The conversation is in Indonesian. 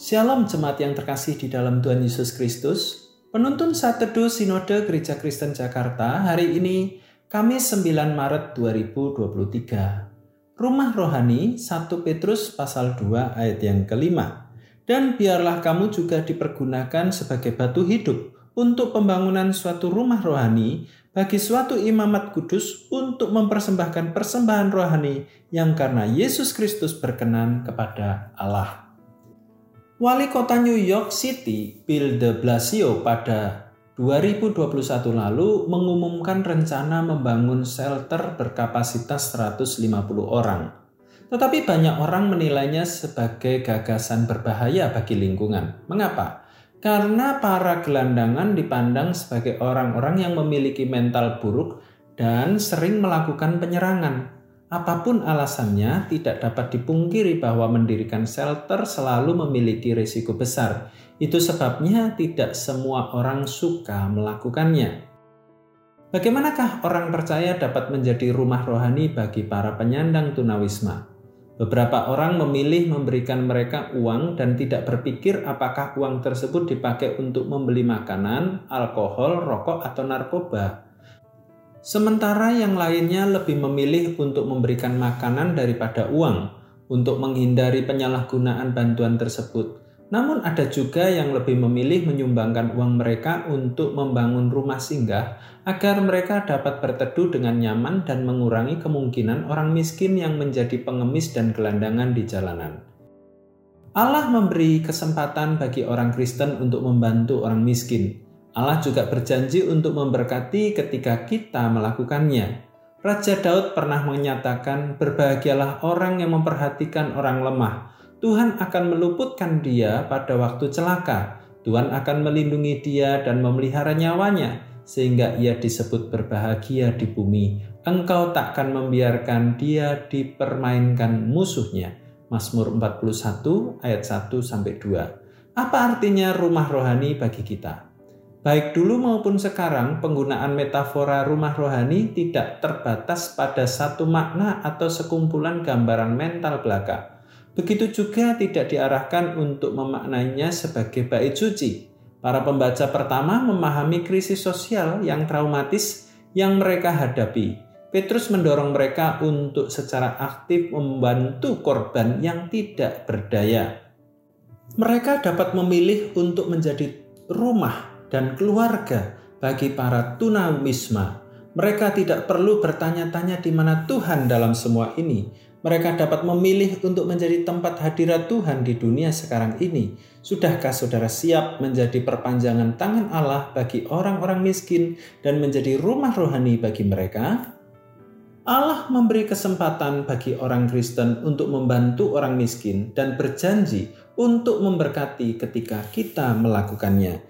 Shalom jemaat yang terkasih di dalam Tuhan Yesus Kristus. Penuntun saat Sinode Gereja Kristen Jakarta hari ini Kamis 9 Maret 2023. Rumah rohani 1 Petrus pasal 2 ayat yang kelima. Dan biarlah kamu juga dipergunakan sebagai batu hidup untuk pembangunan suatu rumah rohani bagi suatu imamat kudus untuk mempersembahkan persembahan rohani yang karena Yesus Kristus berkenan kepada Allah. Wali kota New York City, Bill de Blasio pada 2021 lalu mengumumkan rencana membangun shelter berkapasitas 150 orang. Tetapi banyak orang menilainya sebagai gagasan berbahaya bagi lingkungan. Mengapa? Karena para gelandangan dipandang sebagai orang-orang yang memiliki mental buruk dan sering melakukan penyerangan. Apa pun alasannya, tidak dapat dipungkiri bahwa mendirikan shelter selalu memiliki risiko besar. Itu sebabnya tidak semua orang suka melakukannya. Bagaimanakah orang percaya dapat menjadi rumah rohani bagi para penyandang tunawisma? Beberapa orang memilih memberikan mereka uang dan tidak berpikir apakah uang tersebut dipakai untuk membeli makanan, alkohol, rokok, atau narkoba. Sementara yang lainnya lebih memilih untuk memberikan makanan daripada uang untuk menghindari penyalahgunaan bantuan tersebut. Namun ada juga yang lebih memilih menyumbangkan uang mereka untuk membangun rumah singgah agar mereka dapat berteduh dengan nyaman dan mengurangi kemungkinan orang miskin yang menjadi pengemis dan gelandangan di jalanan. Allah memberi kesempatan bagi orang Kristen untuk membantu orang miskin, Allah juga berjanji untuk memberkati ketika kita melakukannya. Raja Daud pernah menyatakan, "Berbahagialah orang yang memperhatikan orang lemah. Tuhan akan meluputkan dia pada waktu celaka. Tuhan akan melindungi dia dan memelihara nyawanya, sehingga ia disebut berbahagia di bumi. Engkau takkan membiarkan dia dipermainkan musuhnya." Mazmur 41 ayat 1 sampai 2. Apa artinya rumah rohani bagi kita? Baik dulu maupun sekarang, penggunaan metafora rumah rohani tidak terbatas pada satu makna atau sekumpulan gambaran mental belaka. Begitu juga tidak diarahkan untuk memaknainya sebagai bait suci. Para pembaca pertama memahami krisis sosial yang traumatis yang mereka hadapi. Petrus mendorong mereka untuk secara aktif membantu korban yang tidak berdaya. Mereka dapat memilih untuk menjadi rumah dan keluarga bagi para tunawisma. Mereka tidak perlu bertanya-tanya di mana Tuhan dalam semua ini. Mereka dapat memilih untuk menjadi tempat hadirat Tuhan di dunia sekarang ini. Sudahkah saudara siap menjadi perpanjangan tangan Allah bagi orang-orang miskin dan menjadi rumah rohani bagi mereka? Allah memberi kesempatan bagi orang Kristen untuk membantu orang miskin dan berjanji untuk memberkati ketika kita melakukannya.